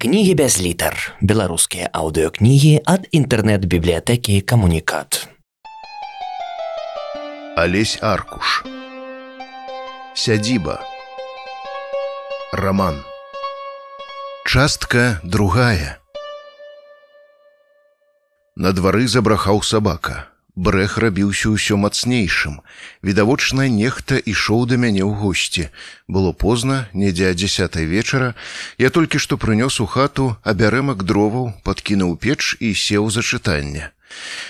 Кнігі без літар. Беларускія аўдыокнігі ад інтэрнэт-бібліятэкі камунікат. Алесь Аркуш. Сядзіба. Раман. Частка другая. На двары забрахаў сабака. Брэх рабіўся ўсё мацнейшым. Відавочна, нехта ішоў да мяне ў госці. Было позна, недзе дзясятай вечара. Я толькі што прынёс у хату абярэмак дроваў, падкінуў печ і сеў за чытанне.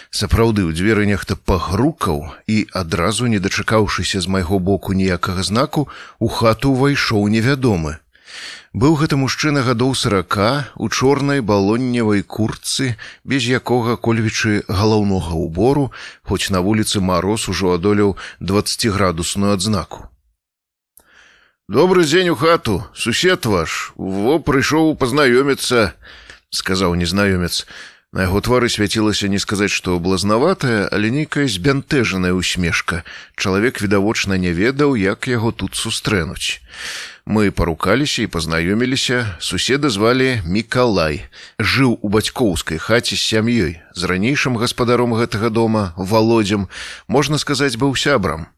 Сапраўды ў дзверы нехта пагрукаў і адразу не дачакаўшыся з майго боку ніякага знаку, у хату ўвайшоў невядомы. Быў гэта мужчына гадоў сарака у чорнай балонневай курцы, без якога кольвічы галаўнога ўбору, хоць на вуліцы мароз ужо адолеў 20градусную адзнаку. Добры дзень у хату, сусед ваш, во прыйшоў пазнаёміцца, сказаў незнаёмец. На яго твары свяцілася не сказаць, што блазнаватая, але нейкая збянтэжаная усмешка. Чалавек відавочна не ведаў, як яго тут сустрэнуць. Мы парукаліся і пазнаёміліся, суседа звалі Мікалай, жыў у бацькоўскай хаце з сям'ёй, з ранейшым гаспадаром гэтага дома, володдзям, можна сказаць, быў сябрам.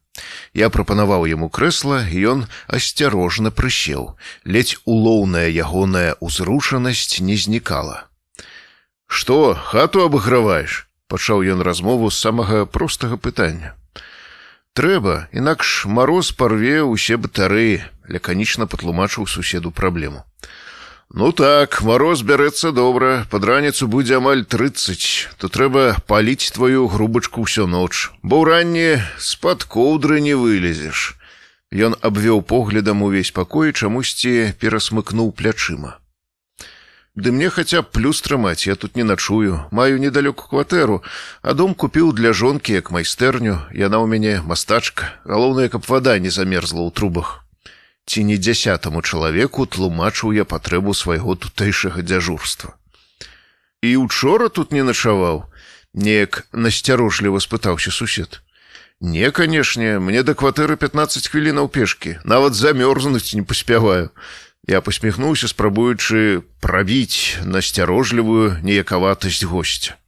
Я прапанаваў яму крэсла, і ён асцярожна прысеў. Ледзь улоўная ягоная ўзрушанасць не знікала. Што хату абыграваеш? пачаў ён размову з самага простага пытання. Трэба, інакш мароз парве ўсе батарэі, ляканічна патлумачыў суседу праблему. Ну так, мароз бярэцца добра, пад раніцу будзе амаль 30, то трэба паліць тваю грубачку ўсё ноч, бо ўранне з-пад коўдры не вылезеш. Ён абвёў поглядам увесь пакой, чамусьці перасмыкнуў плячыма. Ды мне хаця плюс трымаць, я тут не начую, маю недалёку кватэру, а дом купіў для жонкі як майстэрню, яна ў мяне мастачка, галоўнае, каб вада не замерзла ў трубах. Ці не дзясятаму чалавеку тлумачыў я патрэбу свайго тутэйшага дзяжурства. І учора тут не начаваў, неяк насцярожліва спытаўся сусед. Не, канешне, мне да кватэры 15 хвілінаў пешкі, нават замёрзнуць не паспяваю. Я посміхнуўся, спрабуючы прабіць насцярожлівую неякаватасць госця.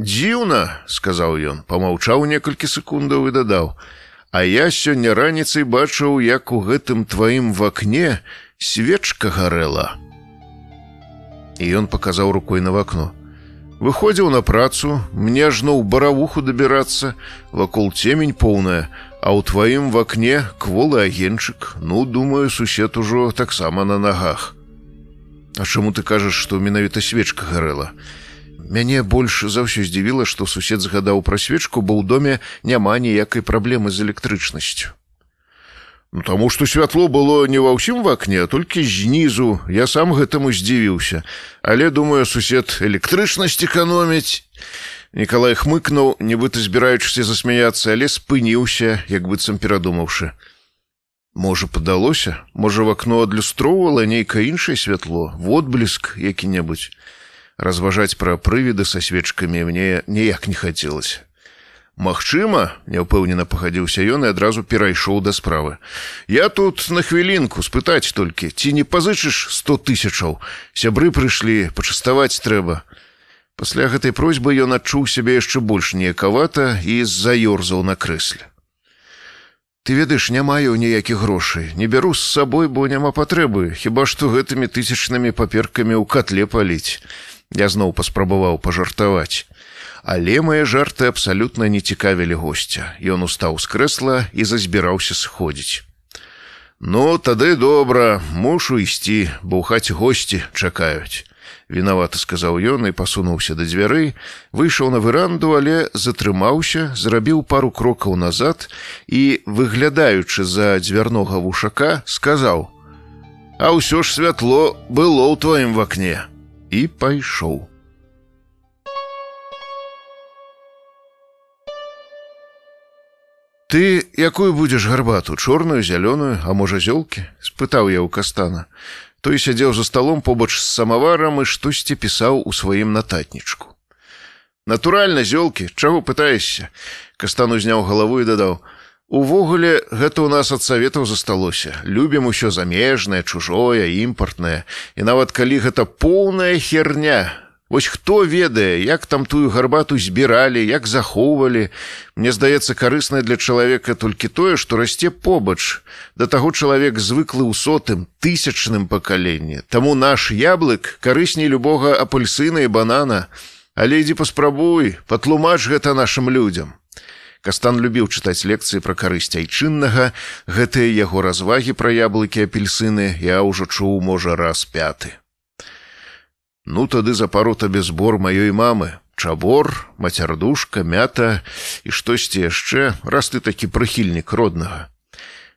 Дзіўна, сказаў ён, помаўчаў некалькі секундаў і дадаў: « А я сёння раніцай бачыў, як у гэтым тваім вакне свечка гарэла. І ён паказаў рукой на вакно. Выходзіў на працу, мне ажно ў баравуху дабірацца, вакол цемень поўная, А ў тваім вакне кволы агенчык, ну думаю, сусед ужо таксама на нагах. А чаму ты кажаш, што менавіта свечка гарэла? Мяне больш за ўсё здзівіла, што сусед згадаў пра свечку, бо ў доме няма ніякай праблемы з электрычнасцю. Ну, таму што святло было не ва ўсім вакне, толькі знізу я сам гэтаму здзівіўся, але думаю, сусед электрычнасць эканоміць. Николай хмыкнуў, нібыта збіраючыся засмяяцца, але спыніўся, як быццам перадумаўшы. Можа, падалося, можа, в акно адлюстроўвала нейкае іншае святло, водбліск які-небудзь. Разважаць пра прывіды са свечкамі мне ніяк не хацелася. Магчыма, няўпэўнена пахадзіўся ён і адразу перайшоў да справы. Я тут на хвілінку спытаць толькі, ці не пазычыш сто тысячаў. Сябры прыйшлі, пачаставаць трэба. Пасля гэтай просьбы ён адчуў сябе яшчэ больш неякавата і заёрзаў на крэсле. Ты ведаеш, не маю ніякіх грошай, не бяру з сабой, бо няма патрэбы, хіба што гэтымі тысячнымі паперкамі ў катле паліць. Я зноў паспрабаваў пажартаваць. Але мае жарты абсалютна не цікавілі госця. Ён устаў з крэсла і зазбіраўся сходзіць. Ну, тады добра, мушу ісці, бо ў хаце госці чакаюць вінавата сказаў ён і пасунуўся да дзвярэй, выйшаў на выранду, але затрымаўся, зрабіў пару крокаў назад і, выглядаючы за дзвярнога вушака, сказаў: « А ўсё ж святло было ў тваім вакне і пайшоў. Ты якую будзеш гарбату, чорную, зялёную, а можа зёлкі? — спытаў я ў кастана. Той сядзеў за сталом побач з самаварам і штосьці пісаў у сваім нататнічку. Натуральна, зёлкі, чаго пытаешся? Кастану зняў галаву і дадаў: « Увогуле гэта ў нас ад саветаў засталося. Любім усё замежнае, чужое, імпартнае. І нават калі гэта поўная херня. Вось хто ведае, як там тую гарбату збіралі, як захоўвалі. Мне здаецца карыснае для чалавека толькі тое, што расце побач. Да таго чалавек звыклы ў сотым тысячным пакаленні. Таму наш яблык карысней любога апельсына і банана. Але ідзі паспрабуй, патлумач гэта нашым людзям. Кастан любіў чытаць лекцыі пра карысць айчыннага, гэтыя яго развагі пра яблыкі апельсыны я ўжо чуў можа раз пяты. Ну тады за пару табе збор маёй мамы, чабор, мацярдушка, мята і штосьці яшчэ, раз ты такі прыхільнік роднага.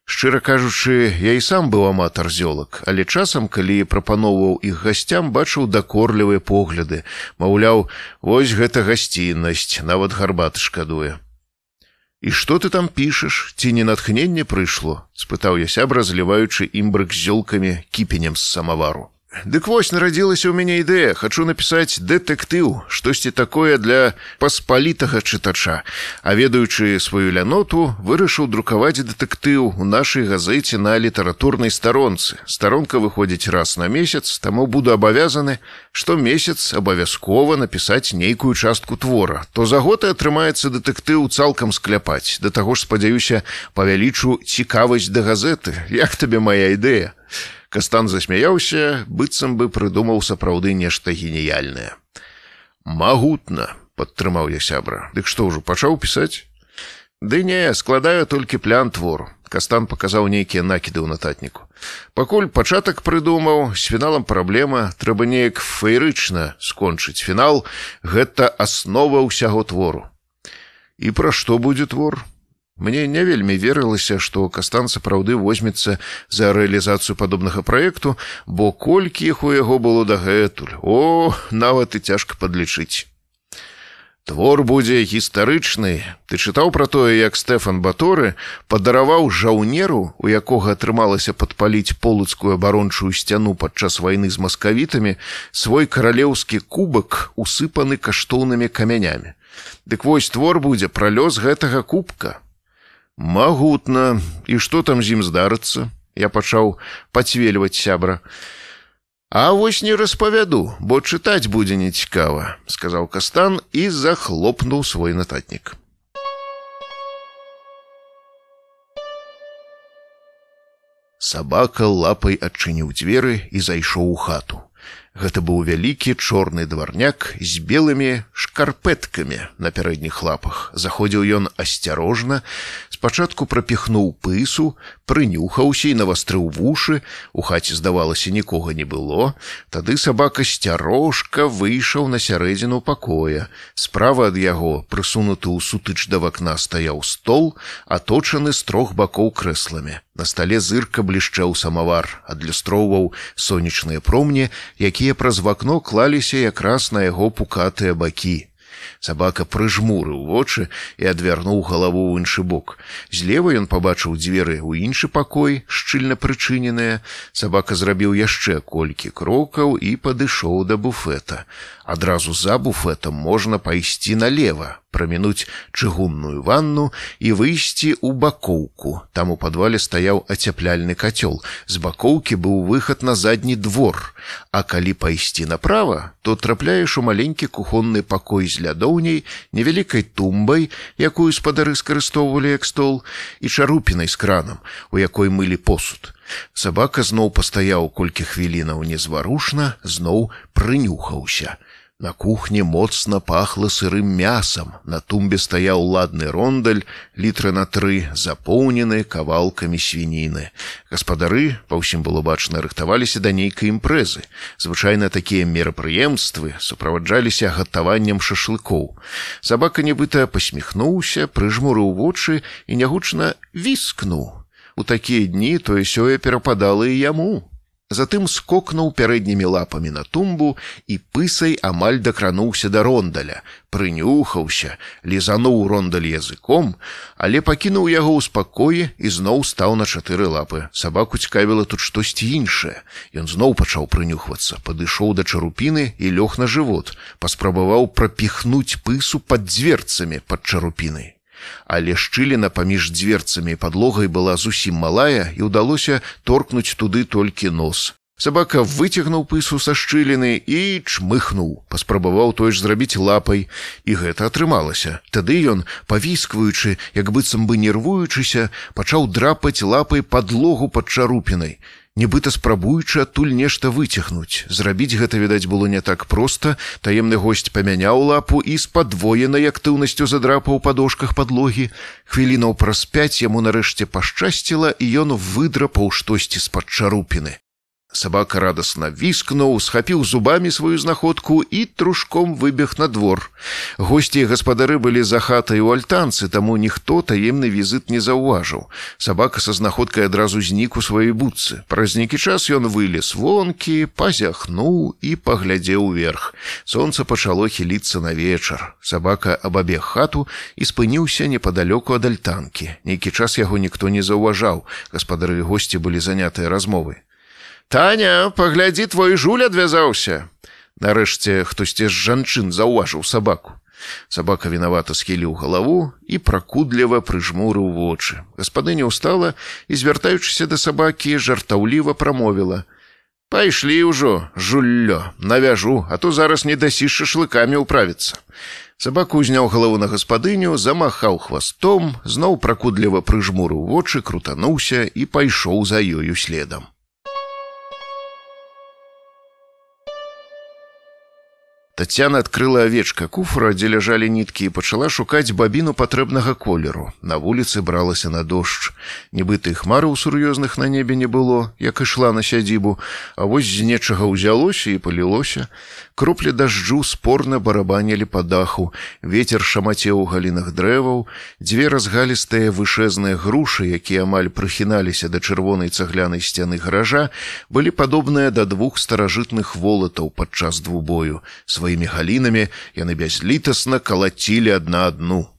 Шчыра кажучы, я і сам быў аматар зёлак, але часам, калі прапаноўваў іх гасцям, бачыў дакорлівыя погляды, маўляў, вось гэта гасціннасць, нават гарбаты шкадуе. І што ты там пішаш, ці не натхненне прыйшло? — спытаў я сябра, зліваючы імбрык з зёлкамі кіпенем з самавару. Дык вось нарадзілася ў мяне ідэя, хачу напісаць дэтэктыў, штосьці такое для паспалітага чытача. А ведаючы сваю ляноту, вырашыў друкаваць дэтэктыў у нашай газеце на літаратурнай старонцы. Старонка выходзіць раз на месяц, таму буду абавязаны, што месяц абавязкова напісаць нейкую частку твора. То за год і атрымаецца дэтэктыў цалкам скляпаць. Да таго ж спадзяюся, павялічу цікавасць да газеты. Як табе моя ідэя? Кастан засмяяўся, быццам бы прыдумаў сапраўды нешта геніяльнае. Магутна, падтрымаў я сябра. Дык што ўжо пачаў пісаць? Ды не, складаю толькі план твору. Кастан паказаў нейкія накіды ў нататніку. Пакуль пачатак прыдумаў, з фіналам праблема, трэба неяк феерычна скончыць фінал, гэта аснова ўсяго твору. І пра што будзе твор? Мне не вельмі верылася, што кастан сапраўды возьмецца за рэалізацыю падобнага праекту, бо колькі іх у яго было дагэтуль. О, нават і цяжка падлічыць. Твор будзе гістарычны. Ты чытаў пра тое, як Стэфан Баторы падараваў жаўнеру, у якога атрымалася падпаліць полацкую абарончую сцяну падчас вайны з маскавітамі, свой каралеўскі кубак усыпаны каштоўнымі камянямі. Дык вось твор будзе пра лёс гэтага кубка. Магутна, і што там з ім здарыцца? Я пачаў пацвельваць сябра. А вось не распавяду, бо чытаць будзе нецікава, сказаў кастан і захлопнуў свой нататнік. Сабака лапай адчыніў дзверы і зайшоў у хату. Гэта быў вялікі чорны дварняк з белымі шкарпэткамі на пярэдніх лапах. Заходзіў ён асцярожна, спачатку прапіхнуў пысу, прынюхаўся і навастрыў вушы, у хаце здавалася нікога не было. Тады сабака сцярожка выйшаў на сярэдзіну пакоя. Справа ад яго, прысунуты ў сутыч да вакна стаяў стол, аточаны з трох бакоў крэсламі. На стале зырка блішчаў самавар, адлюстроўваў сонечныя промні, якія праз вакно клаліся якраз на яго пукатыя бакі. Сабака прыжмурыў вочы і адвярнуў галаву ў іншы бок. Злева ён пабачыў дзверы ў іншы пакой, шчыльна прычыненыя. Сабака зрабіў яшчэ колькі крокаў і падышоў да буфета. Адразу за буфетам можна пайсці налево, прамінуць чыгунную ванну і выйсці ў бакоўку. Там у падвале стаяў ацяпляльны кацёл. З бакоўкі быў выхад на задні двор. А калі пайсці направа, то трапляеш у маленькі кухонны пакой з лядоўняй, невялікай тумбай, якую спадары скарыстоўвалі як стол, і чарупінай з кранам, у якой мылі посуд. Сабака зноў пастаяў колькі хвілінаў незварушна, зноў прынюхаўся. На кухне моцна пахла сырым мясам. На тумбе стаяў ладны рондаль, літры на тры, запоўнены кавалкамі свініны. Гаспадары, па ўсім было бачна, рыхтаваліся да нейкай імпрэзы. Звычайна такія мерапрыемствы суправаджаліся гатаваннем шашлыкоў. Сабака нібыта пасміхнуўся, прыжмурыў вочы і нягучна віскнуў. У такія дні тое сёе перападала і яму. Затым скокнуў пярэднімі лапамі на тумбу і пысай амаль дакрануўся да рондаля, прынюхаўся, лізануў рондаль языком, але пакінуў яго ў спакоі і зноў стаў на чатыры лапы. Сабаку цікавіла тут штосьці іншае. Ён зноў пачаў прынюхвацца, падышоў да чарупіны і лёг на жывот, паспрабаваў прапіхнуць пысу пад дзверцамі пад чарупінай. Але шчыліна паміж дзверцамі падлогай была зусім малая і ўдалося торкнуць туды толькі нос. Сабака выцягнуў пысу са шчыліны і чмыхнуў, паспрабаваў той ж зрабіць лапай, і гэта атрымалася. Тады ён, павіскваючы, як быццам бы нервуючыся, пачаў драпаць лапай падлогу пад чарупінай нібыта спрабуючы адтуль нешта выцягнуць. Зрабіць гэта відаць было не так проста. Таемны госць памяняў лапу і з падвоенай актыўнасцю задрапаў падошках падлогі хвілінаў праз пяць яму нарэшце пашчасціла і ён выдрапаў штосьці з-пад чарупіны Сабака радасна віскнуў, схапіў зубамі сваю знаходку і трушком выбег на двор. Госці і гаспадары былі за хатай у альтанцы, таму ніхто таемны візыт не заўважыў. Сабака са знаходкай адразу знік у сваёй будцы. Праз нейкі час ён вылез вонкі, пазяхнуў і паглядзеў верх. Сонца пачало хіліцца на вечар. Сабака абабег хату і спыніўся непадалёку ад альтанкі. Нейкі час яго ніхто не заўважаў. Гаспадары госці былі занятыя размовы. Таня, паглядзі твой жуль адвязаўся. Нарэшце хтосьці з жанчын заўважыў сабаку. Сабака вінавата схіліў галаву і пракудліва прыжмурыў вочы. Гаспадыня ўстала і, звяртаючыся да сабакі, жартаўліва прамовіла: « Пайшлі ўжо, жуллё, навяжу, а то зараз не дасіш шашлыкамі ўправіцца. Сабаку узняў галаву на гаспадыню, замахаў хвастом, зноў пракудліва прыжмурыў вочы, крутануўся і пайшоў за ёю следам. Тацяна адкрыла авечка куфра, дзе ляжалі ніткі і пачала шукаць бабіну патрэбнага колеру. На вуліцы бралася на дождж. Нібыты хмары ў сур'ёзных на небе не было, як ішла на сядзібу, а вось з нечага ўзялося і палілося. Круплі дажджу спорна барабанілі па даху, ветер шамацеў у галінах дрэваў, дзве разгалістыя вышэзныя грушы, якія амаль прыхіналіся да чырвонай цаглянай сцяны гаража, былі падобныя да двух старажытных волатаў падчас двубою сваімі галінамі яны бязлітасна калацілі адна адну.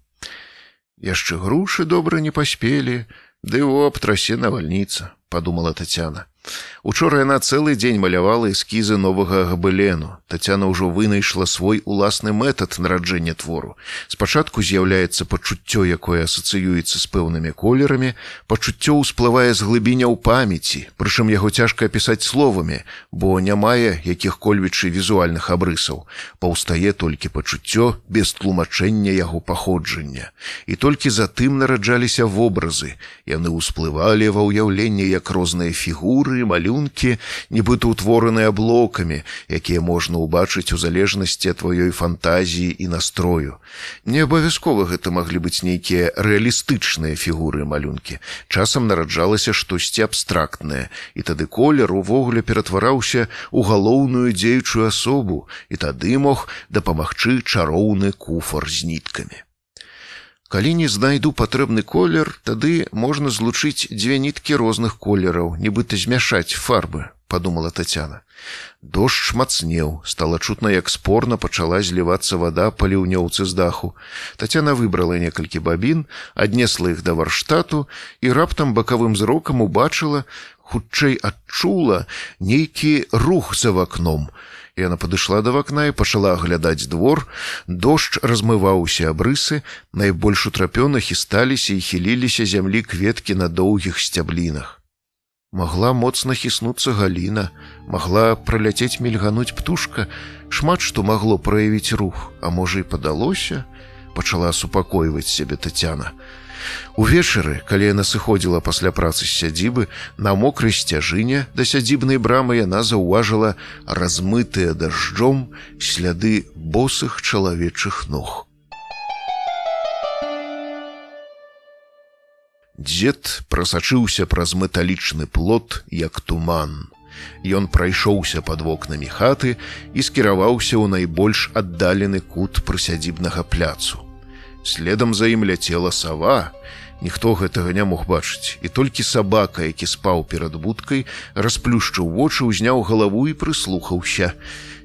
Яшчэ грушы добра не паспелі, ды оп трасе навальніца, падумала Тцяна. Учора яна цэлы дзень малявала эскізы новага габылену. Тацяна ўжо вынайшла свой уласны метад нараджэння твору. Спачатку з'яўляецца пачуццё, якое асацыюецца з пэўнымі колерамі, пачуццё ўсплывае з глыбіня ў памяці, прычым яго цяжка апісаць словамі, бо не мае якіх-кольвічы візуальных абрысаў. Паўстае толькі пачуццё без тлумачэння яго паходжання. І толькі затым нараджаліся вобразы. Яны ўсплывалі ва ўяўленне як розныя фігуры, фігуры малюнкі нібыта утвораныя блокамі якія можна ўбачыць у залежнасці ад тваёй фантазіі і настрою. Не абавязкова гэта маглі быць нейкія рэалістычныя фігуры малюнкі. Часам нараджалася штосьці абстрактнае і тады колер увогуле ператвараўся у галоўную дзеючую асобу і тады мог дапамагчы чароўны куфар з ніткамі Калі не знайду патрэбны колер, тады можна злучыць дзве ніткі розных колераў, нібыта змяшаць фарбы, подумала Тацяна. Дождж мацнеў, стала чутна, як спорна пачала злівацца вада па ліўнёўцы з даху. Тацяна выбрала некалькі бабін, аднесла іх да варштату і раптам бакавым зрокам убачыла, хутчэй адчула нейкі рух за вакном. Яна падышла да вакна і пачала аглядаць двор. Дождж размываўся абрысы, найбольш утрапёна хісталіся і хіліліся зямлі кветкі на доўгіх сцяблінах. Магла моцна хіснуцца галіна, магла праляцець мільгануць птушка, шмат што магло праявіць рух, а можа і падалося, пачала супакойваць сябе тацяна. Увечары, калі яна сыходзіла пасля працы з сядзібы, на мокрай сцяжыне да сядзібнай брамы яна заўважыла размытыя дажджом сляды босых чалавечых ног. Дзед прасачыўся праз металічны плот, як туман. Ён прайшоўся пад вокнамі хаты і скіраваўся ў найбольш аддалены кут прысядзібнага пляцу. Следам за ім ляцела сава, Ніхто гэтага не мог бачыць, і толькі сабака, які спаў перад будкай, расплюшчыў вочы, узняў галаву і прыслухаўся.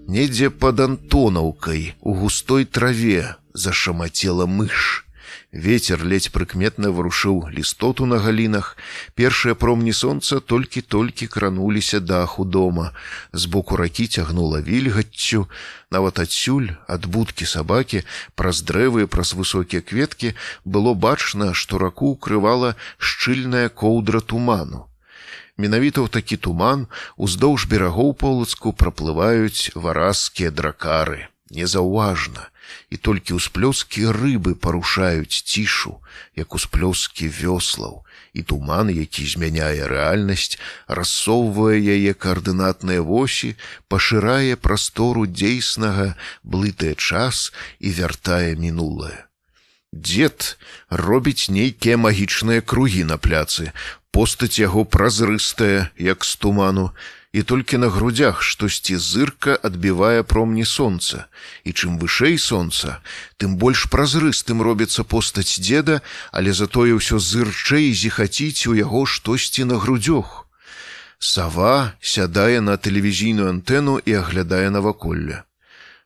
Недзе пад антонаўкай у густой траве зашамацела мыш. Вецер ледзь прыкметна варушыў лістоту на галінах. Першыя промні сонца толькі-толькі крануліся даху дома. Збоку ракі цягнула вільгаццю. Нават адсюль ад будкі сабакі праз дрэвы праз высокія кветкі было бачна, што раку укрывала шчыльная коўдра туману. Менавіта ў такі туман уздоўж берагоў полацку праплываюць варазскія дракары незаўважна і толькі ўсплёскі рыбы парушаюць цішу як усплёскі вёслаў і туман які змяняе рэальнасць рассоўвае яе каардынатныя восі пашырае прастору дзейснага блытае час і вяртае мінулае. Дзед робіць нейкія магічныя кругі на пляцы постаць яго празрыстая як з туману і толькі на грудях штосьці зырка адбівае промні сонца і чым вышэй сонца тым больш празрыстым робіцца постаць дзеда але затое ўсё зырчэй зіхаціць у яго штосьці на грудзёх сава сядае на тэлевізійную антэну і аглядае наваколля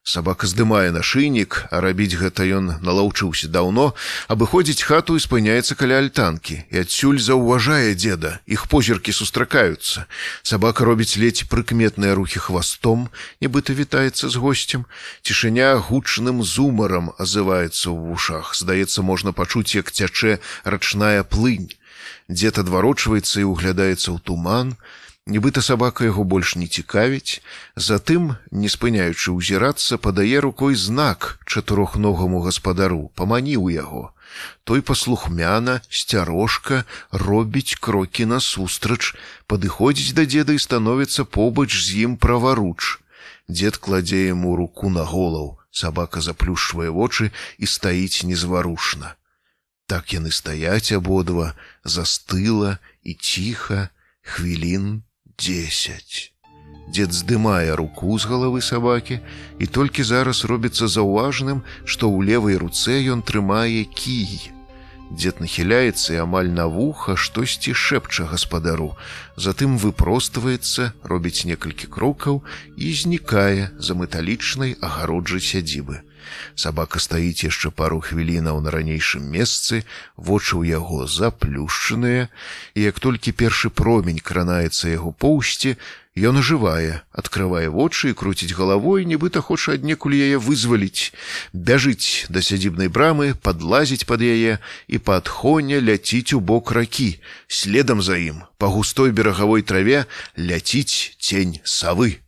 Сабака здымае нашыйнік, а рабіць гэта ён налаўчыўся даўно, абыходзіць хату і спыняецца каля альтанкі і адсюль заўважае дзеда, іх позіркі сустракаюцца. Сабака робіць ледзь прыкметныя рухі хвастом, нібыта вітаецца з госцем. Цішыня гучным зумарам азываецца ў вушах. Здаецца, можна пачуць, як цячэ рачная плынь. Дзед адварочваецца і углядаецца ў туман, нібыта сабака яго больш не цікавіць затым не спыняючы ўзірацца падае рукой знак чатырохногаму гаспадару паманіў яго. Той паслухмяна сцярожка робіць крокі насустрач падыходзіць да дзеда і становіцца побач з ім праваруч дзед кладзе яму руку на голаў сабака заплюшвае вочы і стаіць незварушна так яны стаяць абодва застыла і ціха хвілін десять. Дед здымае руку з галавы сабакі і толькі зараз робіцца заўважным, што ў левай руцэ ён трымае кій. Дед нахіляецца і амаль на вуха штосьці шэпча гаспадару. Затым выпростваецца, робіць некалькі крокаў і знікае за металічнай агароджай сядзібы. Сабака стаіць яшчэ пару хвілінаў на ранейшым месцы, вочы ў яго заплюшчаныя, і як толькі першы промень кранаецца яго поўсці, ён ажывае, адкрывае вочы і круціць галавой, нібыта хоча аднекуль яе вызваліць, бяжыць да сядзібнай брамы, падлазіць пад яе і па адхоне ляціць у бок ракі. Следам за ім, па густой берагавой траве ляціць цень савы.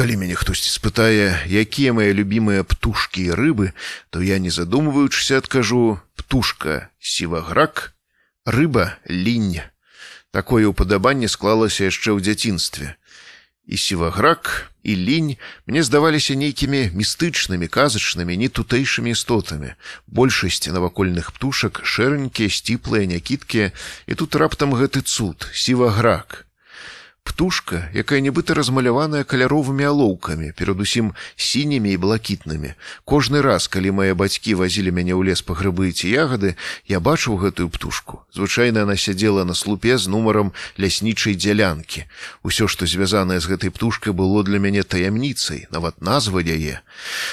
Калі мяне хтосьці спытае, якія мае любімыя птушкі і рыбы, то я не задумваючыся адкажу птушка сіваграк, рыба лінь. Такое ўпадабанне склалася яшчэ ў дзяцінстве. І сіваграк і лінь мне здаваліся нейкімі містычнымі казачнымі не тутэйшымі істотамі. Большасць навакольных птушак шэранькія, сціплыя, някіткія, і тут раптам гэты цуд сіваграк птушка якая нібыта размаляваная каляровымі алоўкамі перадусім сінімі і блакітнымі. Кожны раз калі мае бацькі вазілі мяне ў лес па грыбы ці ягады я бачыў гэтую птушку. Звычайна она сядзела на слупе з нумарам ляснічай дзялянкі. Усё што звязанае з гэтай птушкай было для мяне таямніцай нават назва яе.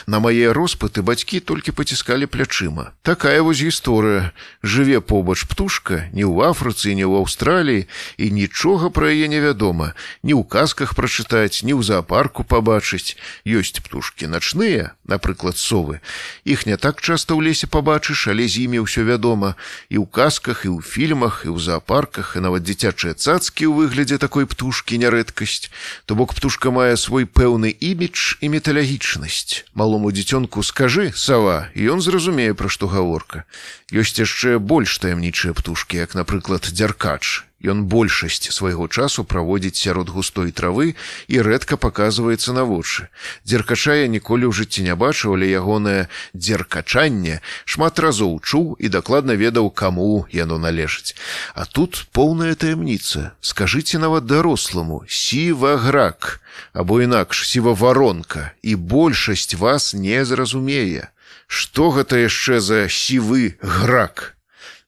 На мае роспыты бацькі толькі паціскалі плячыма. Такая вось гісторыя. Жыве побач птушка не ў афрыцы не ў аўстраліі і нічога пра яе невядома дома. Ні ў казках прачытаць ні ў зоапарку пабачыць ёсць птушки начныя напрыклад совы. Іх не так часто ў лесе пабачыш але з імі ўсё вядома. І ў казках і ў фільмах і ў зоапарках і нават дзіцячыя цацкі ў выглядзе такой птушки нярэдкасць то бок птушка мае свой пэўны імідж і металагічнасць малому дзіцёнку скажы сава і ён зразумее пра што гаворка. Ёсць яшчэ больш таямнічыя птушки як напрыклад дзяркач Ён большасць свайго часу праводзіць сярод густой травы і рэдка паказваецца на вочы. Дзеркача я ніколі ў жыцці не бачыў, але ягонае дзеркачанне шмат разоў чуў і дакладна ведаў, каму яно належыць. А тут поўная таямніца. Скажыце нават даросламу сіваграк або інакш сіваваронка і большасць вас не зразумее. Што гэта яшчэ за сівы грак?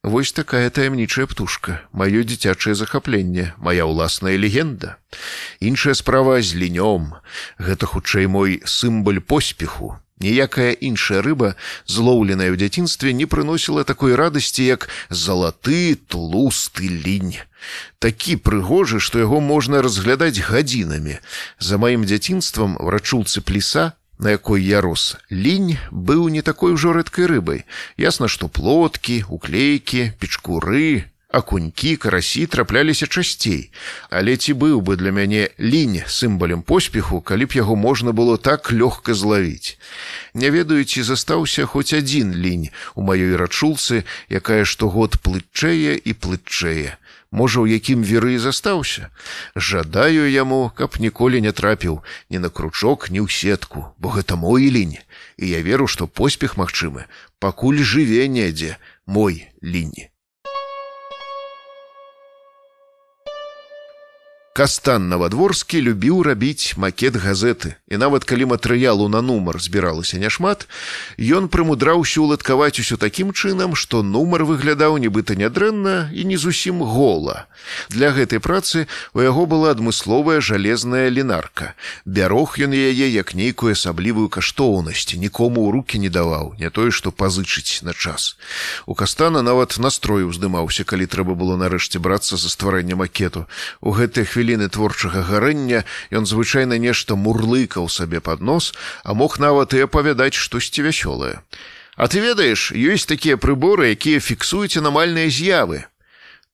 Вось такая таямнічая птушка, маё дзіцячае захапленне, моя ўласная легенда. Іншая справа з лінём. Гэта хутчэй мой сімбаль поспеху. Ніякая іншая рыба, злоўленая ў дзяцінстве, не прыносіла такой радасці, як залаты тлусты лінь. Такі прыгожы, што яго можна разглядаць гадзінамі. За маім дзяцінствам врачулцы плеса, на якой я рос, лінь быў не такой ужо рэдкай рыбай. Ясна, што плоткі, уклейкі, печкуры, Акунькі, карасі трапляліся часцей, але ці быў бы для мяне лінь сімбалем поспеху, калі б яго можна было так лёгка злавіць. Не ведаю, ці застаўся хоць адзін лінь у маёй рачулцы, якая штогод плытчэе і плытчэе. Можа, у якім веры застаўся. Жадаю яму, каб ніколі не трапіў ні на кручок, ні ў сетку, бо гэта мой лінь. І я веру, што поспех магчымы, пакуль жыве недзе мой лінь. Кастан Навадворскі любіў рабіць макет газеты. І нават калі матэрыялу на нумар збіралася няшмат, ён прымудраўся уладкаваць усё такім чынам, што нумар выглядаў нібыта нядрэнна і не зусім гола. Для гэтай працы у яго была адмысловая жалезная лінарка. Бярог ён яе як нейкую асаблівую каштоўнасць, нікому ў руки не даваў, не тое, што пазычыць на час. У кастана нават настрою ўздымаўся, калі трэба было нарэшце брацца за стварэнне макету. У гэтыя хвілі хвіліны творчага гарэння ён звычайна нешта мурлыкаў сабе пад нос, а мог нават і апавядаць штосьці вясёлае. А ты ведаеш, ёсць такія прыборы, якія фіксуюць анамальныя з'явы.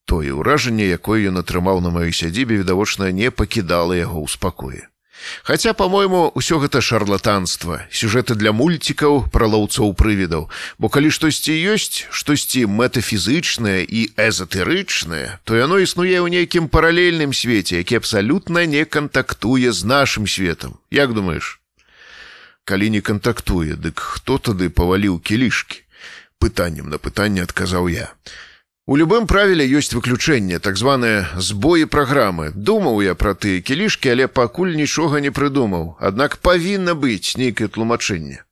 Тое ўражанне, якое ён атрымаў на маёй сядзібе, відавочна не пакідала яго ў спакоі. Хаця, по-мойму, ўсё гэта шарлатанства, сюжэты для мульцікаў пра лаўцоў прывідаў, бо калі штосьці ёсць, штосьці метафізычнае і эзатэрычнае, то яно існуе ў нейкім паралельным свеце, які абсалютна не кантактуе з нашым светом. Як думаеш? Калі не кантактуе, дык хто тады паваліў кілішкі? Пытаннем на пытанне адказаў я. У любым правіле ёсць выключэнне, так званыя збоі праграмы. Думаў я пра тыя кілішкі, але пакуль нічога не прыдумаў. Аднак павінна быць нейкае тлумачэнне.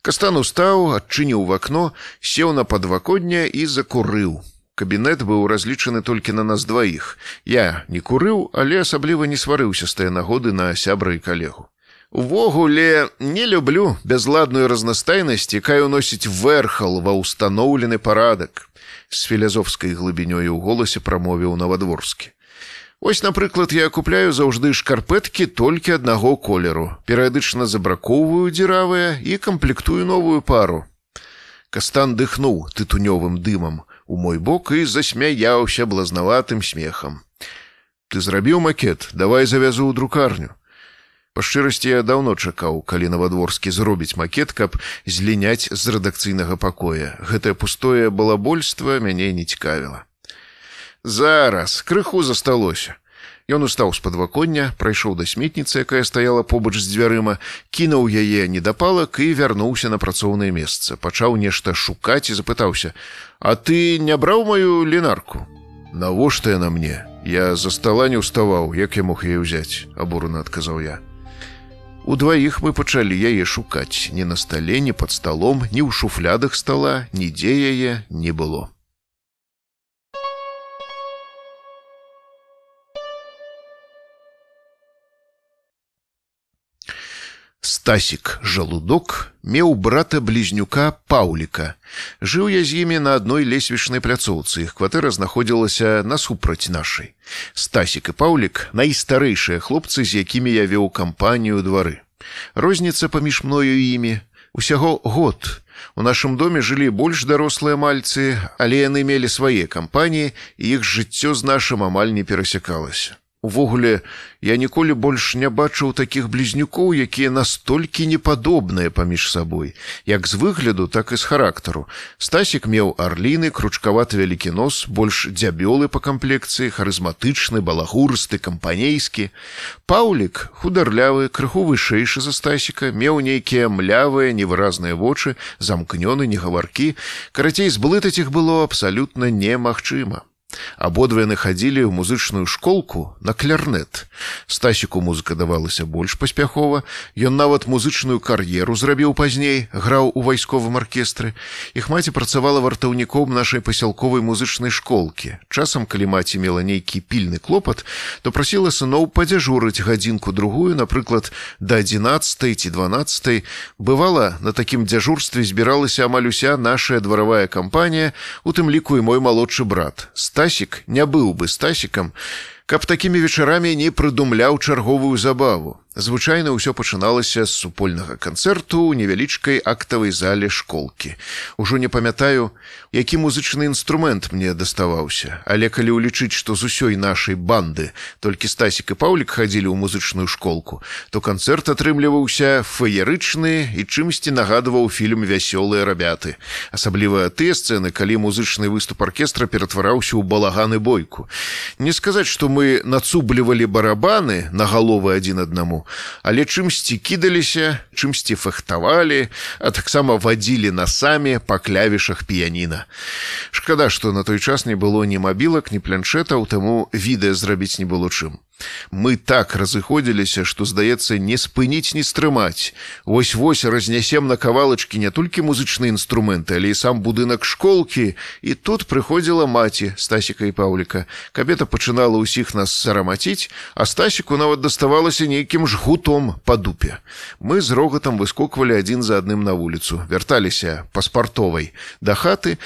Кастан устаў, адчыніў в акно, сеў на падвакодня і закурыў. Кабінет быў разлічаны толькі на нас дваіх. Я не курыў, але асабліва не сварыўся з тае нагоды на сябра і калегу. Увогуле не люблю бязладную разнастайнасць, якая ўносіць верхал ва ўстаноўлены парадак з філязофскай глыбінёй у голасе прамовіў навадворскі. Вось, напрыклад, я купляю заўжды шкарпэткі толькі аднаго колеру, перыядычна забракоўваю дзіравыя і камплектую новую пару. Кастан дыхнуў тытунёвым дымам у мой бок і засмяяўся блазнаватым смехам. Ты зрабіў макет, давай завязу ў друкарню. Па шчырасці я даўно чакаў, калі навадворскі зробіць макет, каб зліняць з рэдакцыйнага пакоя. Гэтае пустое балабольства мяне не цікавіла. Зараз крыху засталося. Ён устаў з падваконня, прайшоў да сметніцы, якая стаяла побач з дзвярыма, кінуў яе недапалак і вярнуўся на працоўнае месца, пачаў нешта шукаць і запытаўся: « А ты не браў маю лінарку. Навошта яна мне? Я за стола не ўставаў, як я мог яе ўзяць, абурана адказаў я. Удваіх мы пачалі яе шукаць ні на стале, ні пад сталом, ні ў шуфлядах стала, нідзе яе не было. Стасік жалудок меў брата блізнюка паўліка. Жыў я з імі на адной лесвічнай пляцоўцы. Іх кватэра знаходзілася насупраць нашай. Стасік і паўлік найстарэйшыя хлопцы, з якімі я вёў кампанію двары. Розніца паміж мною і імі усяго год. У нашым доме жылі больш дарослыя мальцы, але яны мелі свае кампаніі, і іх жыццё з нашым амаль не перасякалася. Увогуле, я ніколі больш не бачыў такіх блізнюкоў, якія настолькі непадобныя паміж сабой, як з выгляду, так і з характару. Стасік меў арліны, кручкаваты вялікі нос, больш дзябёлы па камплекцыі, харызматычны, балагурысты, кампанейскі. Паўлік, хударлявы, крыху вышэйшы за стасіка, меў нейкія млявыя, невыразныя вочы, замкнёны негаваркі. Карацей, зблытаць іх было абсалютна немагчыма. Абодва яны хадзілі ў музычную школку на клярнет. Стасіку музыка давалася больш паспяхова. Ён нават музычную кар'еру зрабіў пазней, граў у вайсковым аркестры. Іх маці працавала вартаўніком нашай пасялковай музычнай школкі. Часам, калі маці мела нейкі пільны клопат, то прасіла сыноў падзяжурыць гадзінку другую, напрыклад, да 11 ці 12. Бывала, на такім дзяжурстве збіралася амаль уся наша дваравая кампанія, у тым ліку і мой малодшы брат. Стасік не быў бы стасікам, каб такімі вечарамі не прыдумляў чарговую забаву. Звычайна ўсё пачыналася з супольнага канцэрту ў невялічкай актавай зале школкі. Ужо не памятаю, які музычны інструмент мне даставаўся, але калі ўлічыць, што з усёй нашай банды толькі стасік і паўлік хадзілі ў музычную школку, то канцэрт атрымліваўся феерычны і чымсьці нагадваў фільм вясёлыя рабяты. Асабліва тыя сцэны, калі музычны выступ аркестра ператвараўся ў балаганы бойку. Не сказаць, што мы нацублівалі барабаны на галовы адзін аднаму, але чымсьці кідаліся, чымсьці фехтавалі, а таксама вадзілі насамі па клявішах піяніна. Шкада, што на той час не было ні мабілак, ні планшетаў, таму відэа зрабіць не было чым. Мы так разыходзіліся, што здаецца не спыніць не стрымаць. Вось-вось разнясем на кавалачкі не толькі музычныя інструменты, але і сам будынак школкі. І тут прыходзіла маці стасіка і паўліка. Кабета пачынала ўсіх нас сарамаціць, а стасіку нават даставалася нейкім жгутом па дупе. Мы з рогатам выскоквалі адзін за адным на вуліцу, вярталіся паспартовай да хаты.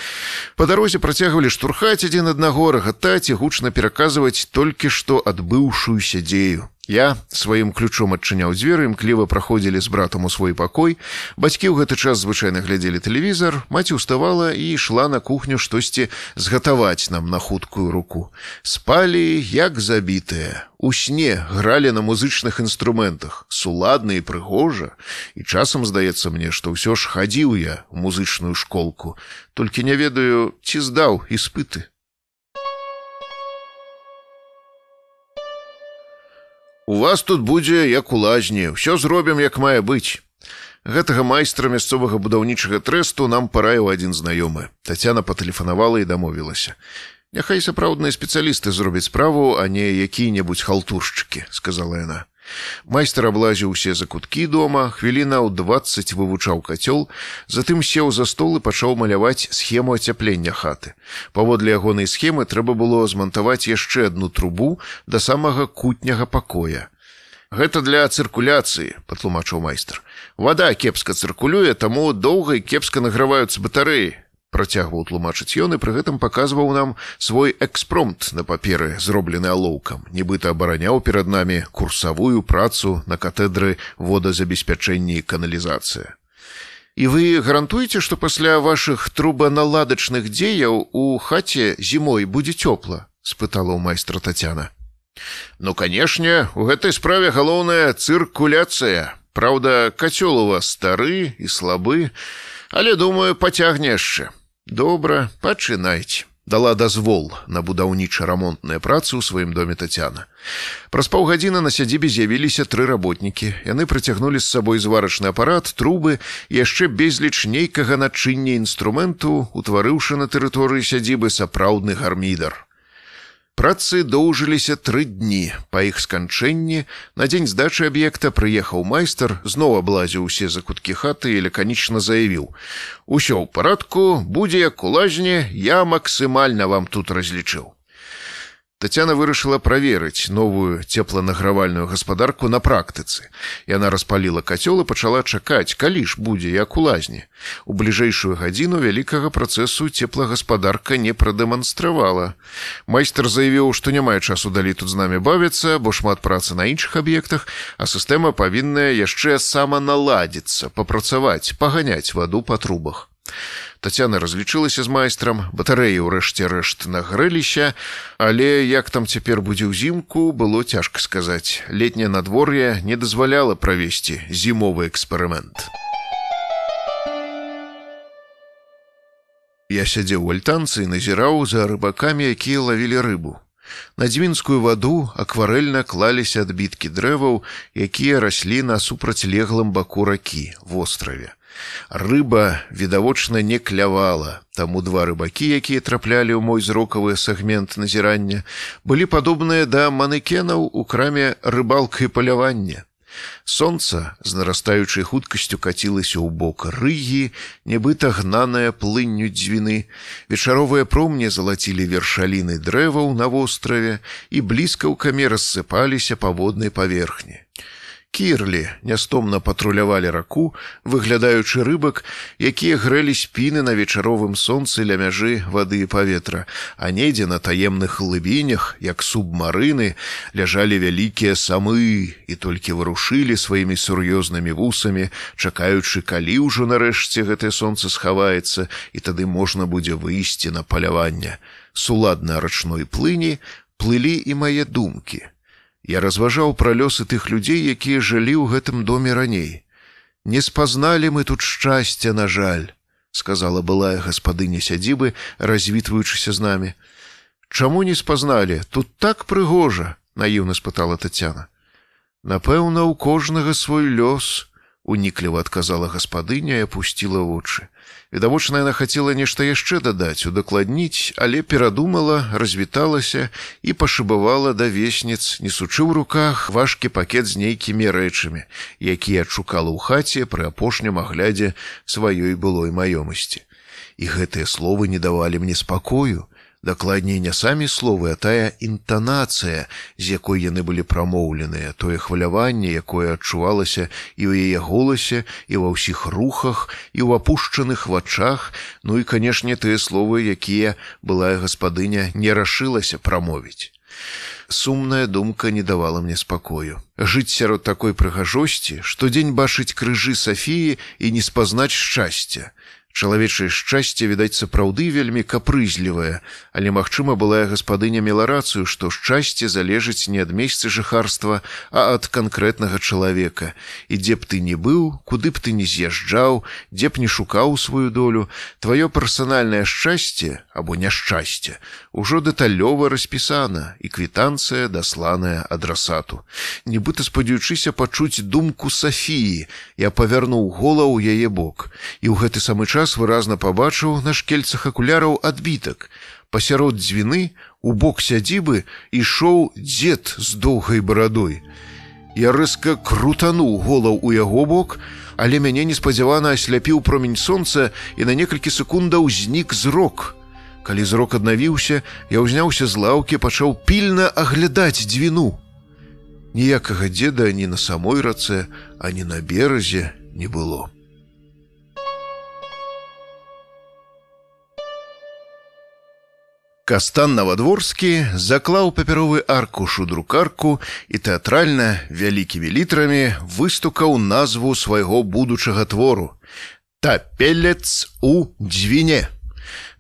Па дарозе працягвалі штурхаць адзін аднаго рагатаць і гучна пераказваць толькі што адбыўшы адбыўшуюся дзею. Я сваім ключом адчыняў дзверы, імкліва праходзілі з братам у свой пакой. Бацькі ў гэты час звычайна глядзелі тэлевізар, маці ўставала і ішла на кухню штосьці згатаваць нам на хуткую руку. Спалі, як забітыя. У сне гралі на музычных інструментах, суладна і прыгожа. І часам здаецца мне, што ўсё ж хадзіў я музычную школку, толькі не ведаю, ці здаў іспыты. У вас тут будзе як у лазні, ўсё зробім як мае быць. Гэтага майстра мясцовага будаўнічага трэсту нам параіў адзін знаёмы. Тацяна патэлефанавала і дамовілася. Няхай сапраўдныя спецыялісты зробяць справу, а не якія-небудзь халтуршчыкі, сказала яна. Майстар аблазіў усе закуткі дома, хвіліна ў 20 вывучаў кацёл, затым сеў за стол і пачаў маляваць схему ацяплення хаты. Паводле ягонай схемы трэба было змантаваць яшчэ адну трубу да самага кутняга пакоя. Гэта для цыркуляцыі, патлумачыў майстар. Вада кепска цыркулюе, таму доўга і кепска награваюцца батарэі працягваў тлумачыць ён і пры гэтым паказваў нам свой экспромт на паперы зроблены алоўкам. Нібыта абараняў перад намі курсавую працу на катедры водазабеспячэння і каналізацыя. І вы гарантуеце што пасля вашых трубаналадачных дзеяў у хаце зімой будзе цёпла спытала ў майстра татяна ну канешне у гэтай справе галоўная цыркуляцыя. Праўда, кацёл у вас стары і слабы, але думаю, пацягне яшчэ. Добра, пачынайце. Дала дазвол на будаўніча-рамонтныя працы ў сваім доме Тацяна. Праз паўгадзіны на сядзібе з'явіліся тры работнікі. Яны прыцягнулі з сабой зварачны апарат, трубы, яшчэ безліч нейкага начыння інструменту, утварыўшы на тэрыторыі сядзібы сапраўдны гармідар. Працы доўжыліся тры дні. Па іх сканчэнні на дзень здачы аб'екта прыехаў майстар, зноў аблазіў усе закуткі хаты і лаканічна заявіў: « Усё ў парадку, будзе як у лазні, я максімальна вам тут разлічыў. Тацяна вырашыла праверыць новую цепланагравальную гаспадарку на практыцы. Яна распаліла кацёл і пачала чакаць, калі ж будзе як у лазні. У бліжэйшую гадзіну вялікага працэсу цеплагаспадарка не прадэманстравала. Майстар заявіў, што не мае часу далі тут з намі бавіцца, бо шмат працы на іншых аб'ектах, а сістэма павінная яшчэ саманаладзіцца, папрацаваць, паганяць ваду па трубах. Тацяна разлічылася з майстрам, батарэі ўрэшце рэшт нагрэліся, але як там цяпер будзе ўзімку, было цяжка сказаць. Летняе надвор'е не дазваляла правесці зімовы эксперымент. Я сядзеў у альтанцы і назіраў за рыбакамі, якія лавілі рыбу. На дзвінскую ваду акварэльна клаліся адбіткі дрэваў, якія раслі на супрацьлеглым баку ракі востраве. Рыба відавочна не клявала, таму два рыбакі, якія траплялі ў мой зрокавы сегмент назірання, былі падобныя да манекенаў у краме рыбалка і палявання. Сонца з нарастаючай хуткасцю кацілася ў бок рыгі, нібыта гнаная плынню дзвіны. Вечаровыя промні залацілі вершаліны дрэваў на востраве і бліскаўкамі рассыпаліся па воднай паверхні. Кірлі нястомна патрулявалі раку, выглядаючы рыбак, якія грэлі спіны на вечаровым сонцы ля мяжы вады і паветра, а недзе на таемных глыбінях, як субмарыны, ляжалі вялікія самы і толькі вырушылі сваімі сур'ёзнымі вусамі, чакаючы, калі ўжо нарэшце гэтае сонца схаваецца і тады можна будзе выйсці на паляванне. Суладна рачной плыні плылі і мае думкі. Я разважаў пра лёсы тых людзей, якія жылі ў гэтым доме раней. Не спазналі мы тут шчасця, на жаль, сказала былая гаспадыня сядзібы, развітваючыся з намі. Чаму не спазналі, тут так прыгожа, наіўна спытала Тацяна. Напэўна, у кожнага свой лёс, унікліва адказала гаспадыня і опусціла вочы. Відавочна, яна хацела нешта яшчэ дадаць, удакладніць, але перадумала, развіталася і пашыбавала да весніц, несучы ў руках важкі пакет з нейкімі рэчамі, якія адшукала ў хаце пры апошнім аглядзе сваёй былой маёмасці. І гэтыя словы не давалі мне спакою, дакладней не самі словы, а тая інтанацыя, з якой яны былі прамоўленыя, тое хваляванне, якое адчувалася і ў яе голасе і ва ўсіх рухах і ў апушчаных вачах, ну і канешне тыя словы, якія былая гаспадыня не рашылася прамовіць. Сумная думка не давала мне спакою. Жыць сярод такой прыгажосці, штодзень бачыць крыжы Сафіі і не спазнаць шчасця. Чалавечае шчасце, відаць, сапраўды вельмі капрызлівае, але магчыма былая гаспадыня мела рацыю, што шчасце залежыць не ад месца жыхарства, а ад канкрэтнага чалавека. І дзе б ты не быў, куды б ты не з'язджаў, дзе б не шукаў сваю долю, тваё персанальнае шчасце або няшчасце ужо дэталёва распісана і квітанцыя дасланая адрасату. Нібыта спадзяючыся пачуць думку Сафіі, я павярнуў голаў яе бок. І ў гэты самы час раз выразна пабачыў на шкельцах акуляраў адбітак. Пасярод дзвіны у бок сядзібы ішоў дзед з доўгай барадой. Я рэзка крутануў голаў у яго бок, але мяне неспадзявана асляпіў промень сонца і на некалькі секундаў знік зрок. Калі зрок аднавіўся, я ўзняўся з лаўкі, пачаў пільна аглядаць дзвіну. Ніякага дзеда ні на самой рацэ, ані на беразе не было. Кастан Навадворскі заклаў папяровы аркуш у друкарку і тэатральна вялікімі літрамі выстукаў назву свайго будучага твору. Тапелец у дзвіне.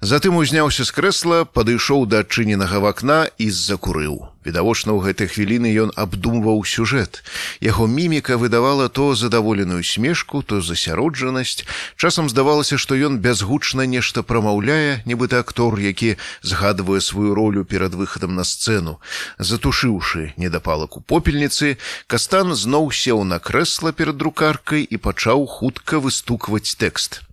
Затым узняўся з крэсла, падышоў да адчыненага вакна і закурыў. Відавочна, ў гэтай хвіліны ён абдумваў сюжэт. Яго міміка выдавала то задаволеную смешку, то засяроджанасць. Часам здавалася, што ён бязгучна нешта прамаўляе, нібыта актор, які згадвае сваю ролю перад выхадам на сцэну. Затушыўшы недапалак у попельніцы, Кастан зноў сеў на крэсла перад друкаркай і пачаў хутка выстукваць тэкст.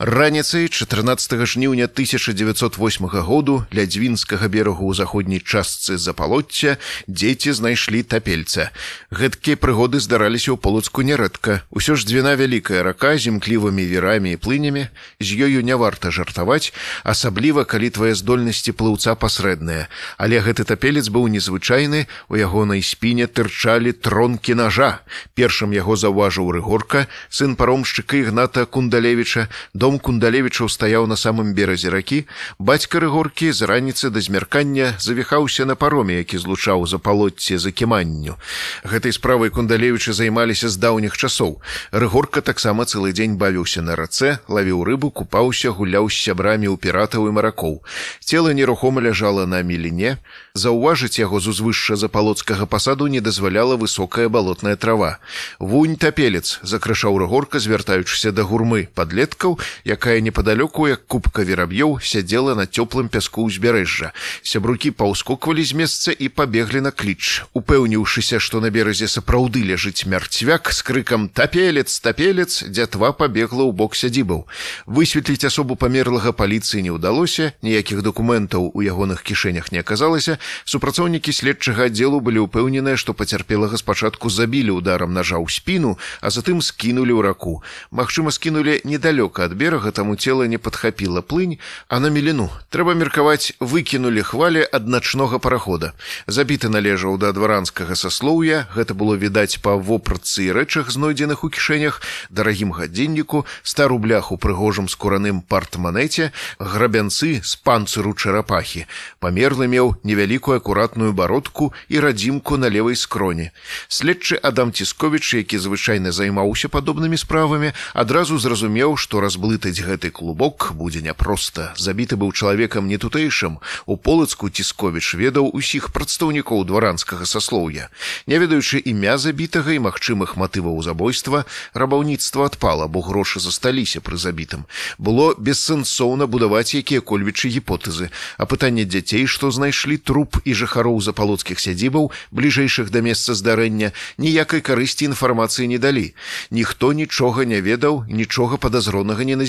Раніцай 14 жніўня 1908 году ля дзвінскага берагу ў заходняй частцы запалоцця дзеці знайшлі тапельца. Гэткія прыгоды здараліся ў полацку нярэдка. Усё ж дзвіна вялікая рака з імклівымі верамі і плынямі, з ёю не варта жартаваць, асабліва калі твае здольнасці плыўца пасрэдныя. Але гэты тапелец быў незвычайны, у ягонай спіне тырчалі тронкі ножа. Першым яго заўважыў рыгорка, сын паромшчыка ігната кундалевіча, дом кундалевічаў стаяў на самым беразе ракі. Бацька рыгоркі з раніцы да змяркання завіхаўся на пароме які злучаў за палотце за кіманню гэтай справай кундалевічы займаліся з даўніх часоў. Рыгорка таксама цэлы дзень бавіўся на рацэ лавіў рыбу купаўся гуляў з сябрамі ў піратаў і маракоў. Цела нерухома ляжала на міліне. Заўважыць яго з узвышша запалоцкага пасаду не дазваляла высокая балотная трава. Вунь тапелец закрышаў рыгорка звяртаючыся да гурмы подлеткаў якая непадалёку як кубка вераб'ёў сядзела на цёплым пяску ўзбярэжжа. Сябрукі паўскоквалі з месца і пабеглі на кліч. Упэўніўшыся што на беразе сапраўды ляжыць мярцвяк з крыкам тапелец тапелец! дзятва пабегла ў бок сядзібаў. Высветліць асобу памерлага паліцыі не ўдалося ніякіх дакументаў у ягоных кішэнях не аказалася. Супрацоўнікі следчага аддзелу былі ўпэўненыя што пацярпелага спачатку забілі ударам нажа ў спіну а затым скінулі ў раку. Магчыма скінулі недалёка ад берага таму цела не падхапіла. Плынь а на меліну трэба меркаваць выкінулі хвалі ад начнога парахода. Забіты належаў да дваранскага саслоўя. Гэта было відаць па вопратцы і рэчах знойдзеных у кішэнях дарагім гадзінніку ста рублях у прыгожым скураным партманеце грабянцы з панцыру чарапахі. Памерлы меў невялікую акуратную бародку і радзімку на левой скроні. Следчы адам цісковіч які звычайна займаўся падобнымі справамі адразу зразумеў што разблытаць гэты клубок будзе няпроста забіты быў чалавекам не тутэйшым. У полацку цісковіч ведаў усіх прадстаўнікоў дваранскага саслоўя. Не ведаючы імя забітага і магчымых матываў забойства рабаўніцтва адпала бо грошы засталіся пры забітым. Было бессэнсоўна будаваць якія-кольвічы гіпотэзы. А пытанне дзяцей што знайшлі труп і жыхароў запалоцкіх сядзібаў бліжэйшых да месца здарэння ніякай карысці інфармацыі не далі. Ніхто нічога не ведаў нічога падазронага не назіраў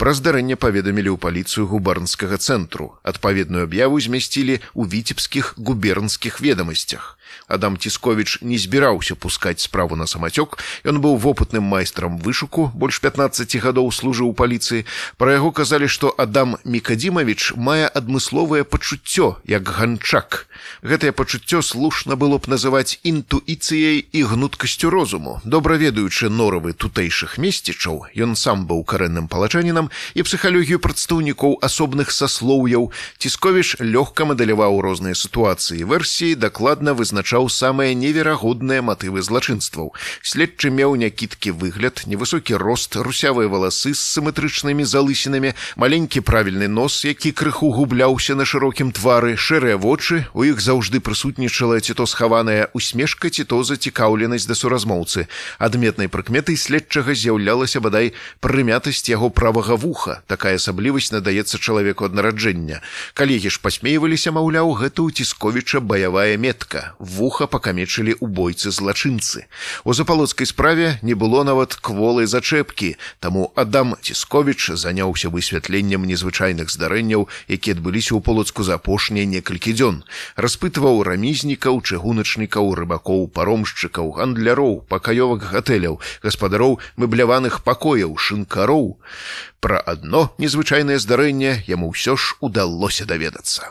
пра здарэнне паведамілі ў паліцыю губарнскага цэнтру. Адпаведную аб'яву змясцілі ў віцебскіх губернскіх ведомасцях Адам Цісковіч не збіраўся пускаць справу на самацёк. Ён быў вопытным майстрам вышуку, больш 15 гадоў служыў у паліцыі. Пра яго казалі, што Адам Мікадзімавіч мае адмысловае пачуццё, як ганчак. Гэтае пачуццё слушна было б называць інтуіцыяй і гнуткасцю розуму. Добра ведаючы норавы тутэйшых месцічаў, ён сам быў карэнным палачанінам і псіхалогію прадстаўнікоў асобных саслоўяў. Цісковіч лёгка мадэляваў розныя сітуацыі версіі дакладна вызначаў вызначаў самыя неверагодныя матывы злачынстваў. Следчы меў някідкі выгляд, невысокі рост, русявыя валасы з сіметрычнымі залысінамі, маленькі правільны нос, які крыху губляўся на шырокім твары, шэрыя вочы, у іх заўжды прысутнічала ці то схаваная усмешка ці то зацікаўленасць да суразмоўцы. Адметнай прыкметай следчага з'яўлялася бадай прымятасць яго правага вуха. Такая асаблівасць надаецца чалавеку ад нараджэння. Калегі ж пасмейваліся, маўляў, гэта ў цісковіча баявая метка вуха пакамечылі ў бойцы злачынцы. У запалоцкай справе не было нават кволай зачэпкі, таму Адам Цісковіч заняўся высвятленнем незвычайных здарэнняў, якія адбыліся ў полацку за апошнія некалькі дзён. распытваў рамізнікаў, чыгуначнікаў, рыбакоў, паромшчыкаў, гандляроў, пакаёвак гатэляў, гаспадароў мэбляваных пакояў, шынкароў. Пра адно незвычайнае здарэнне яму ўсё ж удалося даведацца.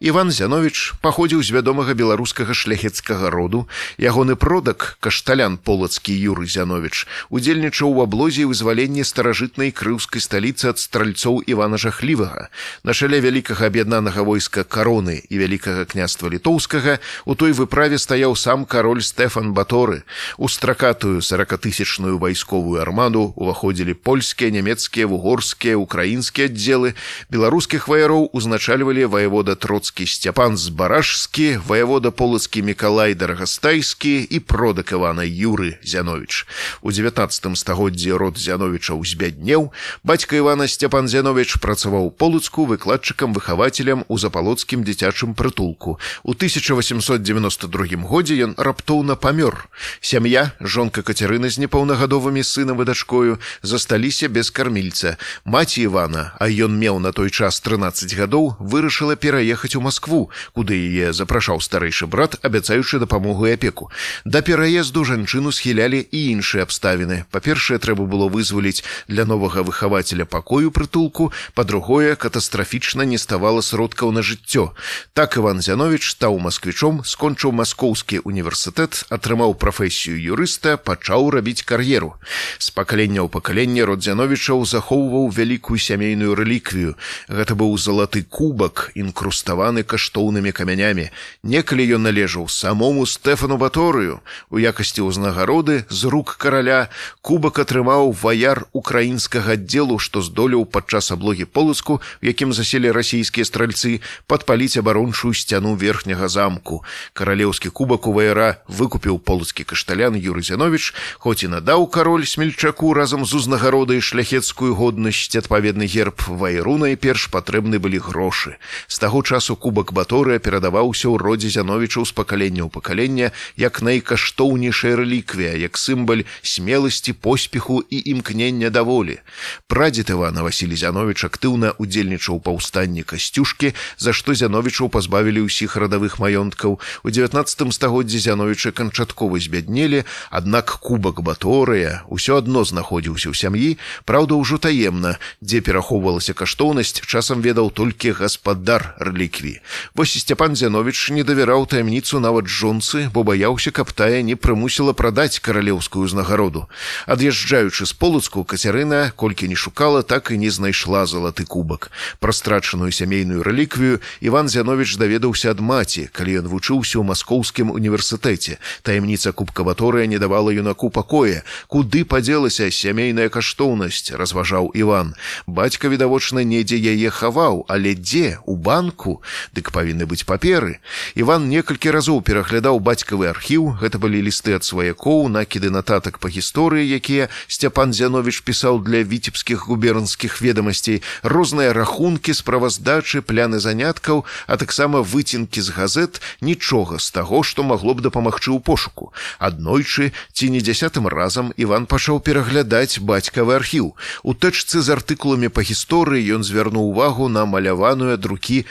Іван Зянович паходзіў з вядомага беларускага шляхецкага роду. Ягоны продак кашталян полацкі Юры Зянович удзельнічаў у аблозе і вызваленні старажытнай крыўскай сталіцы ад стральцоў Івана Жахлівага. На шале вялікага аб'яднанага войска кароны і вялікага княства літоўскага у той выправе стаяў сам кароль Стэфан Баторы. У стракатую сорокатысячную вайсковую армаду уваходзілі польскія, нямецкія, вугорскія, украінскія аддзелы. Беларускіх ваяроў узначальвалі ваявода троцкі полацкі сцяпан збаражскі ваявода полацкі мікалай дарагастайскі і продак ивана юры зянович. У 19 стагоддзі род зяновича узбяднеў. Бацька ивана сцяпан зянович працаваў полацку выкладчыкам выхавацелем у запалоцкім дзіцячым прытулку. У 1892 годзе ён раптоўна памёр. Сям'я жонка кацярына з непаўнагадовымі сынам і дачкою засталіся без кармільца. Маці ивана а ён меў на той час 13 гадоў вырашыла пераехаць у Москву, куды яе запрашаў старэйшы брат, абяцаючы дапамогу і апеку. Да пераезду жанчыну схілялі і іншыя абставіны. Па-першае, трэба было вызваліць для новага выхавацеля пакою прытулку, па-другое, катастрафічна не ставала сродкаў на жыццё. Так Іван Зянович стаў масквічом, скончыў маскоўскі універсітэт, атрымаў прафесію юрыста, пачаў рабіць кар'еру. З пакалення ў пакаленне род Зяновічаў захоўваў вялікую сямейную рэліквію. Гэта быў залаты кубак, інкруст інкруставаны каштоўнымі камянямі. Некалі ён належаў самому Стэфану Баторыю. У якасці ўзнагароды з рук караля кубак атрымаў ваяр украінскага аддзелу, што здолеў падчас аблогі полыску, у якім заселі расійскія стральцы, падпаліць абарончую сцяну верхняга замку. Каралеўскі кубак у ваяра выкупіў полацкі кашталян Юры Зянович, хоць і надаў кароль смельчаку разам з узнагародай шляхецкую годнасць адпаведны герб вайру найперш патрэбны былі грошы. З таго часу кубак баторыя перадаваўся ў родзе зяновічаў з пакалення ў пакалення як найкаштоўнейшая рэліквія, як сімбаль смеласці поспеху і імкнення даволі. Прадзед Івана Васілі Зянович актыўна удзельнічаў паўстанні касцюшкі, за што зяновічаў пазбавілі ўсіх радавых маёнткаў. У 19 стагоддзі зяновічы канчаткова збяднелі, аднак кубак баторыя ўсё адно знаходзіўся ў сям'і, праўда ўжо таемна, дзе перахоўвалася каштоўнасць часам ведаў толькі гаспадар рэлікві. Вось сцяпан Зянович не давяраў таямніцу нават жонцы, бо баяўся, каб тая не прымусіла прадаць каралеўскую ўзнагароду. Ад'язджаючы з полацку кацярына, колькі не шукала, так і не знайшла залаты кубак. Пра страчаную сямейную рэліквію Іван Зянович даведаўся ад маці, калі ён вучыўся ў маскоўскім універсітэце. Таямніца кубкаваторыя не давала юнаку пакоя. Куды падзелася сямейная каштоўнасць, разважаў Іван. Бацька відавочна недзе яе хаваў, але дзе у банку, дык павінны быць паперы. Іван некалькі разоў пераглядаў бацькавы архіў, гэта былі лісты ад сваякоў, накіды нататак па гісторыі, якія Сцяпан Зянович пісаў для віцебскіх губернскіх ведамасцей, розныя рахункі, справаздачы, пляны заняткаў, а таксама выцінкі з газет нічога з таго, што магло б дапамагчы ў пошуку. Аднойчы ці не дзясятым разам Іван пачаў пераглядаць бацькавы архіў. У тэчцы з артыкуламі па гісторыі ён звярнуў увагу на маляваную ад рукі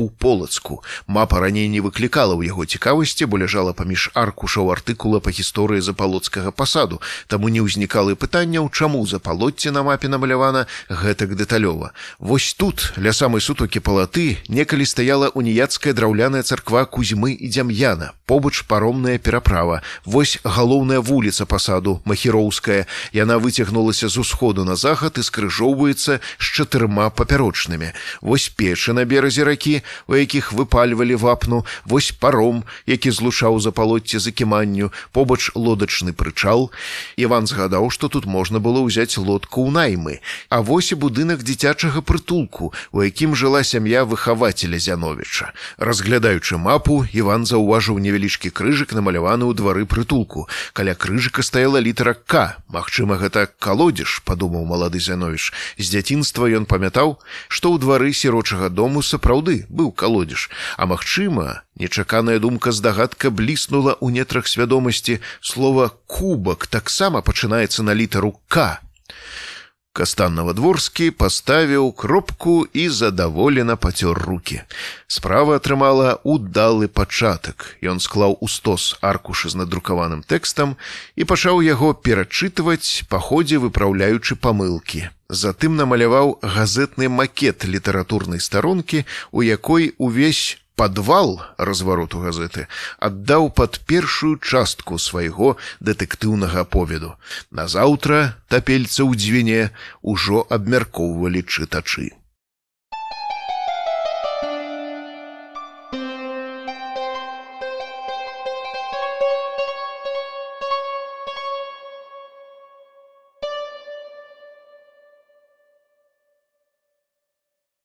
мапу полацку. Мапа раней не выклікала ў яго цікавасці, бо ляжала паміж аркушаў артыкула па гісторыі запалоцкага пасаду. Таму не ўзнікала пытанняў, чаму запалоцце на мапе намалявана гэтак дэталёва. Вось тут, ля самай сутокі палаты, некалі стаяла уніяцкая драўляная царква кузьмы і дзям'яна. Побач паромная пераправа. Вось галоўная вуліца пасаду махіроўская. Яна выцягнулася з усходу на захад і скрыжоўваецца з чатырма папярочнымі. Вось печы на беразе ракі, у якіх выпальвалі вапну, вось паром, які злучаў запалоцце за кіманню, побач лодачны прычал. Іван згадаў, што тут можна было ўзяць лодку ў наймы. А вось і будынак дзіцячага прытулку, у якім жыла сям'я выхавацеля Зяновіча. Разглядаючы мапу, Іван заўважыў невялічкі крыжык намаляваны ў двары прытулку. Каля крыжыка стаяла літара К. Магчыма, гэта калодзеж, падумаў малады Зяновіч. З дзяцінства ён памятаў, што ў двары сірочага дому сапраўды быў калодзеж. А магчыма, нечаканая думка здагадка бліснула ў нетрах свядомасці. Слова кубак таксама пачынаецца на літару К. Кастан Навадворскі паставіў кропку і задаволена пацёр руки. Справа атрымала удалы пачатак. Ён склаў у стос аркушы з надрукаваным тэкстам і пачаў яго перачытваць, па ходзе выпраўляючы памылкі. Затым намаляваў газетны макет літаратурнай старонкі, у якой увесь падвал развароту газеты аддаў пад першую частку свайго дэтэктыўнага аповеду. Назаўтра тапельца ў дзвіне ўжо абмяркоўвалі чытачы.